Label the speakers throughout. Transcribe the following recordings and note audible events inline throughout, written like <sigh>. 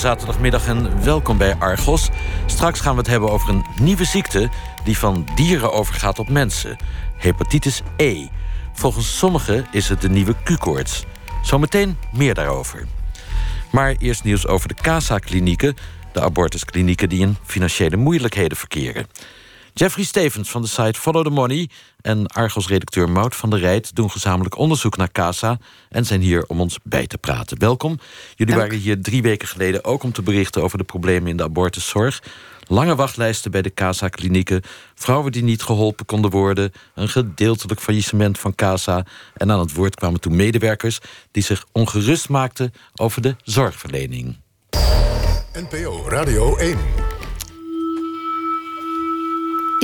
Speaker 1: Zaterdagmiddag en welkom bij Argos. Straks gaan we het hebben over een nieuwe ziekte die van dieren overgaat op mensen: hepatitis E. Volgens sommigen is het de nieuwe Q-koorts. Zometeen meer daarover. Maar eerst nieuws over de CASA-klinieken, de abortusklinieken die in financiële moeilijkheden verkeren. Jeffrey Stevens van de site Follow the Money en Argos-redacteur Mout van der Rijt doen gezamenlijk onderzoek naar CASA en zijn hier om ons bij te praten. Welkom. Jullie waren hier drie weken geleden ook om te berichten over de problemen in de abortuszorg. Lange wachtlijsten bij de CASA-klinieken, vrouwen die niet geholpen konden worden, een gedeeltelijk faillissement van CASA. En aan het woord kwamen toen medewerkers die zich ongerust maakten over de zorgverlening.
Speaker 2: NPO Radio 1.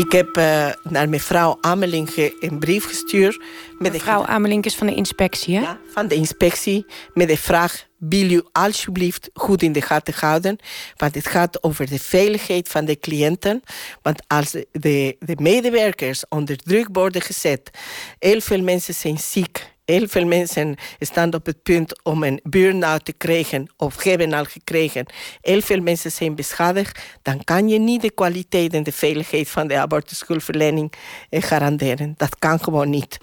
Speaker 3: Ik heb uh, naar mevrouw Ameling een brief gestuurd.
Speaker 4: Met mevrouw de... Ameling is van de inspectie, hè?
Speaker 3: Ja, van de inspectie. Met de vraag, wil u alsjeblieft goed in de gaten houden? Want het gaat over de veiligheid van de cliënten. Want als de, de medewerkers onder druk worden gezet... heel veel mensen zijn ziek Heel veel mensen staan op het punt om een burn-out te krijgen of hebben al gekregen. Heel veel mensen zijn beschadigd. Dan kan je niet de kwaliteit en de veiligheid van de abortushulpverlening eh, garanderen. Dat kan gewoon niet.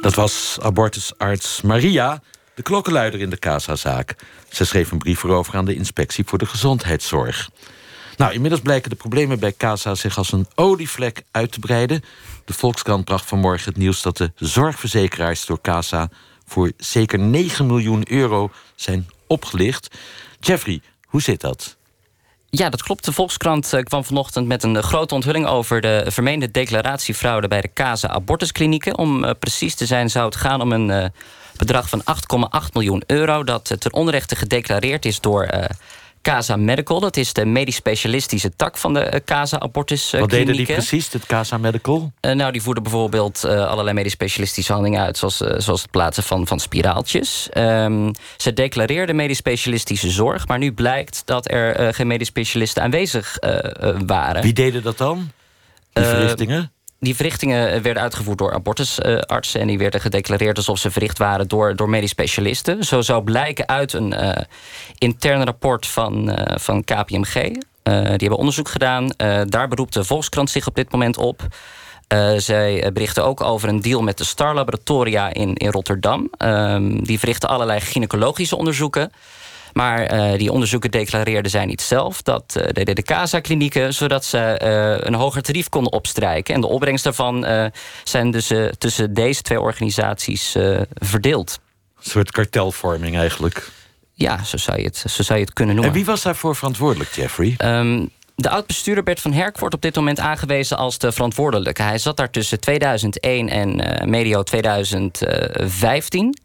Speaker 1: Dat was abortusarts Maria, de klokkenluider in de Casa-zaak. Ze schreef een brief erover aan de inspectie voor de gezondheidszorg. Nou, inmiddels blijken de problemen bij Casa zich als een olievlek uit te breiden. De Volkskrant bracht vanmorgen het nieuws dat de zorgverzekeraars door Casa voor zeker 9 miljoen euro zijn opgelicht. Jeffrey, hoe zit dat?
Speaker 5: Ja, dat klopt. De Volkskrant eh, kwam vanochtend met een grote onthulling over de vermeende declaratiefraude bij de Casa abortusklinieken. Om uh, precies te zijn zou het gaan om een uh, bedrag van 8,8 miljoen euro dat ten onrechte gedeclareerd is door Casa Medical. Dat is de medisch specialistische tak van de uh, Casa Abortus uh,
Speaker 1: Wat deden die precies, het Casa Medical?
Speaker 5: Uh, nou, die voerden bijvoorbeeld allerlei medisch specialistische handelingen uit... zoals, zoals het plaatsen van, van spiraaltjes. Um, ze declareerden medisch specialistische zorg... maar nu blijkt dat er geen medisch specialisten aanwezig waren.
Speaker 1: Wie deden dat dan? Die verrichtingen?
Speaker 5: Die verrichtingen werden uitgevoerd door abortusartsen... en die werden gedeclareerd alsof ze verricht waren door, door medisch specialisten. Zo zou blijken uit een uh, intern rapport van, van KPMG. Die hebben onderzoek gedaan. daar beroept de Volkskrant zich op dit moment op. zij berichten ook over een deal met de Star Laboratoria in, in Rotterdam. Ehm, die verrichten allerlei gynaecologische onderzoeken... Maar uh, die onderzoeken declareerden zij niet zelf. Dat uh, deden de CASA-klinieken, zodat ze uh, een hoger tarief konden opstrijken. En de opbrengst daarvan zijn dus tussen deze twee organisaties verdeeld.
Speaker 1: Een soort kartelvorming eigenlijk.
Speaker 5: Ja, zo zou je het, zo zou je het kunnen noemen.
Speaker 1: En wie was daarvoor verantwoordelijk, Jeffrey?
Speaker 5: Um, de oud-bestuurder Bert van Herk wordt op dit moment aangewezen als de verantwoordelijke. Hij zat daar tussen 2001 en uh, medio 2015.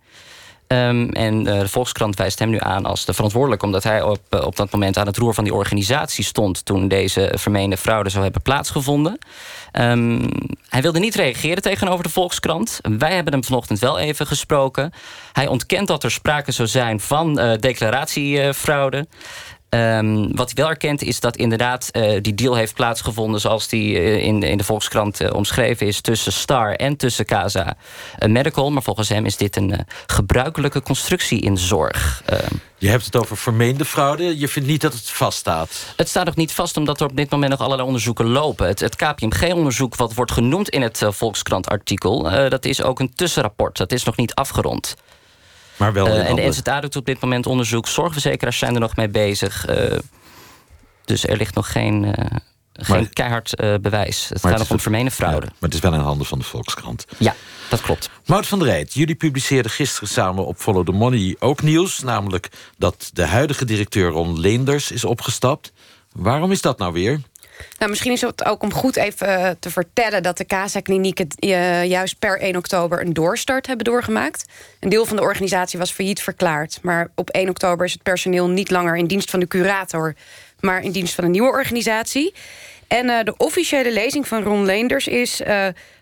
Speaker 5: Um, en uh, de Volkskrant wijst hem nu aan als de verantwoordelijk... omdat hij op, uh, op dat moment aan het roer van die organisatie stond... toen deze vermeende fraude zou hebben plaatsgevonden. Um, hij wilde niet reageren tegenover de Volkskrant. Wij hebben hem vanochtend wel even gesproken. Hij ontkent dat er sprake zou zijn van uh, declaratiefraude. Um, wat hij wel erkent is dat inderdaad uh, die deal heeft plaatsgevonden... zoals die uh, in, in de Volkskrant uh, omschreven is... tussen Star en tussen Casa Medical. Maar volgens hem is dit een gebruikelijke constructie in zorg.
Speaker 1: Ehm, je hebt het over vermeende fraude. Je vindt niet dat het vaststaat?
Speaker 5: Het staat nog niet vast, omdat er op dit moment nog allerlei onderzoeken lopen. Het, het KPMG-onderzoek wat wordt genoemd in het Volkskrant-artikel... dat is ook een tussenrapport. Dat is nog niet afgerond.
Speaker 1: Maar wel
Speaker 5: uh, en de NZA doet op dit moment onderzoek. Zorgverzekeraars zijn er nog mee bezig. Uh, dus er ligt nog geen, uh, geen keihard bewijs. Het gaat nog om vermeende fraude. Ja,
Speaker 1: maar het is wel in handen van de Volkskrant.
Speaker 5: Ja, dat klopt.
Speaker 1: Mout van der Rijt, jullie publiceerden gisteren samen op Follow the Money ook nieuws. Namelijk dat de huidige directeur Ron Leenders is opgestapt. Waarom is dat nou weer?
Speaker 4: Nou, misschien is het ook om goed even eh, te vertellen... dat de CASA-klinieken uh, juist per 1 oktober een doorstart hebben doorgemaakt. Een deel van de organisatie was failliet verklaard. Maar op 1 oktober is het personeel niet langer in dienst van de curator... maar in dienst van een nieuwe organisatie. En uh, de officiële lezing van Ron Leenders is...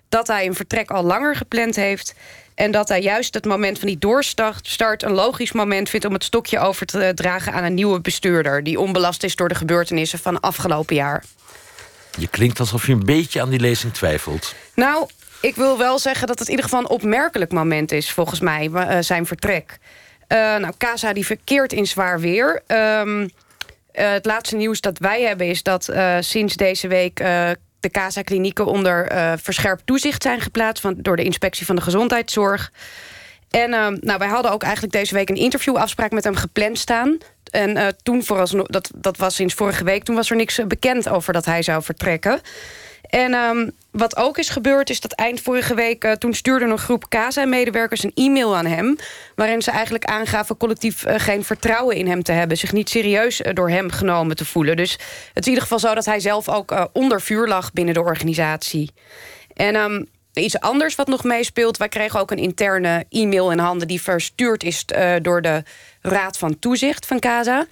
Speaker 4: dat hij een vertrek al langer gepland heeft... En dat hij juist het moment van die doorstart een logisch moment vindt... om het stokje over te dragen aan een nieuwe bestuurder... die onbelast is door de gebeurtenissen van afgelopen jaar.
Speaker 1: Je klinkt alsof je een beetje aan die lezing twijfelt.
Speaker 4: Nou, ik wil wel zeggen dat het in ieder geval een opmerkelijk moment is... volgens mij, uh, zijn vertrek. nou, Casa die verkeert in zwaar weer. Ehm, het laatste nieuws dat wij hebben is dat sinds deze week de CASA-klinieken onder verscherpt toezicht zijn geplaatst... Van, door de inspectie van de gezondheidszorg. En uh, nou, wij hadden ook eigenlijk deze week een interviewafspraak met hem gepland staan. En uh, toen vooralsnog, dat, dat was sinds vorige week... toen was er niks eh, bekend over dat hij zou vertrekken. En um, wat ook is gebeurd is dat eind vorige week... Uh, toen stuurde een groep CASA-medewerkers een e-mail aan hem... waarin ze eigenlijk aangaven collectief geen vertrouwen in hem te hebben... zich niet serieus door hem genomen te voelen. Dus het is in ieder geval zo dat hij zelf ook onder vuur lag binnen de organisatie. En um, Iets anders wat nog meespeelt. Wij kregen ook een interne e-mail in handen... die verstuurd is uh, door de Raad van Toezicht van CASA.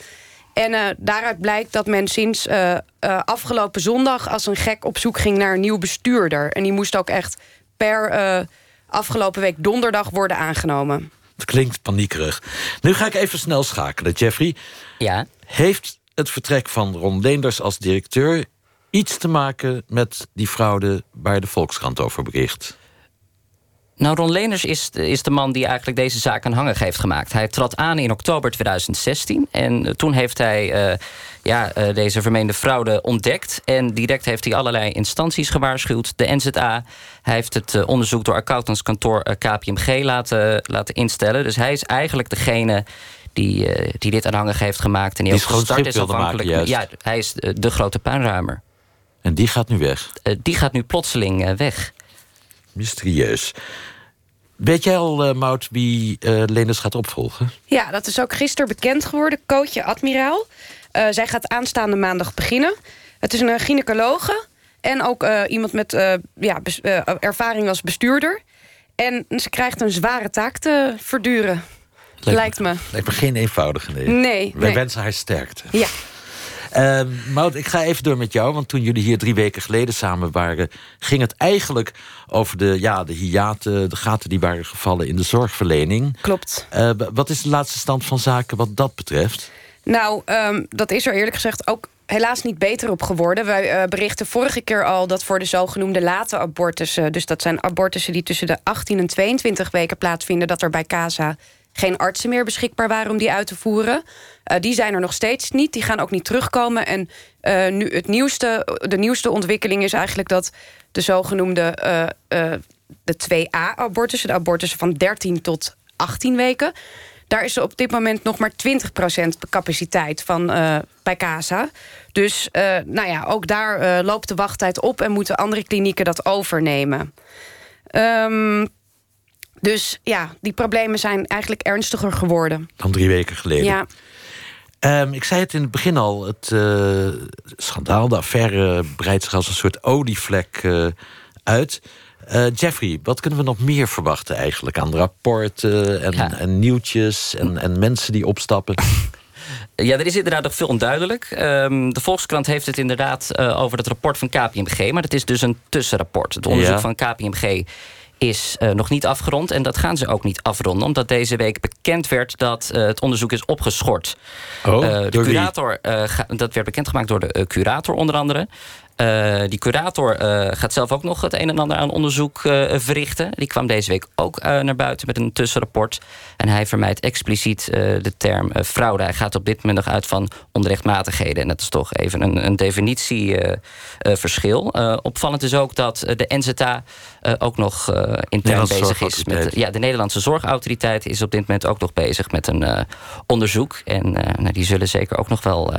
Speaker 4: En uh, daaruit blijkt dat men sinds uh, afgelopen zondag... als een gek op zoek ging naar een nieuw bestuurder. En die moest ook echt per afgelopen week donderdag worden aangenomen.
Speaker 1: Het klinkt paniekerig. Nu ga ik even snel schakelen, Jeffrey.
Speaker 5: Ja?
Speaker 1: Heeft het vertrek van Ron Leenders als directeur iets te maken met die fraude waar de Volkskrant over bericht?
Speaker 5: Nou, Ron Leners is, is de man die eigenlijk deze zaak aan hangen heeft gemaakt. Hij trad aan in oktober 2016 en eh, toen heeft hij uh, ja, uh, deze vermeende fraude ontdekt. En direct heeft hij allerlei instanties gewaarschuwd. De NZA, hij heeft het onderzoek door accountantskantoor KPMG laten, laten instellen. Dus hij is eigenlijk degene die, die dit aan hangen heeft gemaakt. En die,
Speaker 1: die ook gestart is afhankelijk.
Speaker 5: ja, hij is de grote puinruimer.
Speaker 1: En die gaat nu weg?
Speaker 5: Uh, die gaat nu plotseling uh, weg.
Speaker 1: Mysterieus. Weet jij al, uh, Maud, wie uh, Leners gaat opvolgen?
Speaker 4: Ja, dat is ook gisteren bekend geworden. Coachje Admiraal. Uh, zij gaat aanstaande maandag beginnen. Het is een gynaecologe. En ook iemand met ja, ervaring als bestuurder. En ze krijgt een zware taak te verduren. Lijkt, lijkt me.
Speaker 1: Lijkt me geen eenvoudige nee.
Speaker 4: Nee.
Speaker 1: Wij
Speaker 4: nee.
Speaker 1: wensen haar sterkte.
Speaker 4: Ja.
Speaker 1: Uh, Maud, ik ga even door met jou. Want toen jullie hier drie weken geleden samen waren... ging het eigenlijk over de, ja, de hiaten, de gaten die waren gevallen... in de zorgverlening.
Speaker 4: Klopt.
Speaker 1: Uh, wat is de laatste stand van zaken wat dat betreft?
Speaker 4: Nou, um, dat is er eerlijk gezegd ook helaas niet beter op geworden. Wij uh, berichten vorige keer al dat voor de zogenoemde late abortussen... dus dat zijn abortussen die tussen de 18 en 22 weken plaatsvinden... dat er bij CASA geen artsen meer beschikbaar waren om die uit te voeren. Uh, die zijn er nog steeds niet. Die gaan ook niet terugkomen. En uh, nu het nieuwste, de nieuwste ontwikkeling is eigenlijk dat de zogenoemde uh, de 2A-abortussen, de abortussen van 13 tot 18 weken, daar is er op dit moment nog maar 20% capaciteit van bij CASA. Dus nou ja, ook daar loopt de wachttijd op en moeten andere klinieken dat overnemen. Um, dus ja, die problemen zijn eigenlijk ernstiger geworden.
Speaker 1: Dan drie weken geleden.
Speaker 4: Ja.
Speaker 1: Um, ik zei het in het begin al, het uh, schandaal, de affaire breidt zich als een soort olievlek uh, uit. Uh, Jeffrey, wat kunnen we nog meer verwachten eigenlijk aan rapporten en, ja. en nieuwtjes en, en mensen die opstappen? <laughs>
Speaker 5: Ja, er is inderdaad nog veel onduidelijk. Um, de Volkskrant heeft het inderdaad uh, over het rapport van KPMG... maar het is dus een tussenrapport. Het onderzoek ja. van KPMG is uh, nog niet afgerond. En dat gaan ze ook niet afronden. Omdat deze week bekend werd dat uh, het onderzoek is opgeschort.
Speaker 1: Oh,
Speaker 5: uh, de curator, dat werd bekendgemaakt door de curator onder andere. Uh, die curator uh, gaat zelf ook nog het een en ander aan onderzoek uh, verrichten. Die kwam deze week ook naar buiten met een tussenrapport. En hij vermijdt expliciet de term fraude. Hij gaat op dit moment nog uit van onrechtmatigheden. En dat is toch even een, een definitieverschil. opvallend is ook dat de NZA ook nog intern bezig is. Met, ja, de Nederlandse Zorgautoriteit is op dit moment ook nog bezig met een onderzoek. En nou, die zullen zeker ook nog wel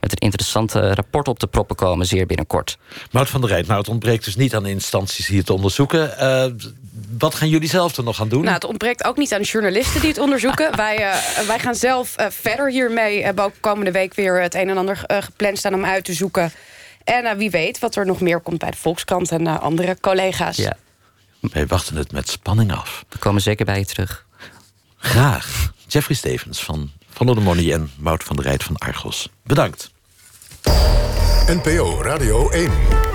Speaker 5: met een interessante rapport op te proppen komen, zeer binnenkort.
Speaker 1: Mout van der Rijt, nou, het ontbreekt dus niet aan instanties die het onderzoeken. Uh, wat gaan jullie zelf er nog aan doen?
Speaker 4: Nou, het ontbreekt ook niet aan journalisten die het onderzoeken. <laughs> wij, uh, wij gaan zelf uh, verder hiermee. We hebben ook komende week weer het een en ander gepland staan om uit te zoeken. En wie weet wat er nog meer komt bij de Volkskrant en andere collega's.
Speaker 5: Ja.
Speaker 1: Wij wachten het met spanning af.
Speaker 5: We komen zeker bij je terug.
Speaker 1: Graag. Jeffrey Stevens van Van der Money en Mout van der Rijt van Argos. Bedankt.
Speaker 2: NPO Radio 1.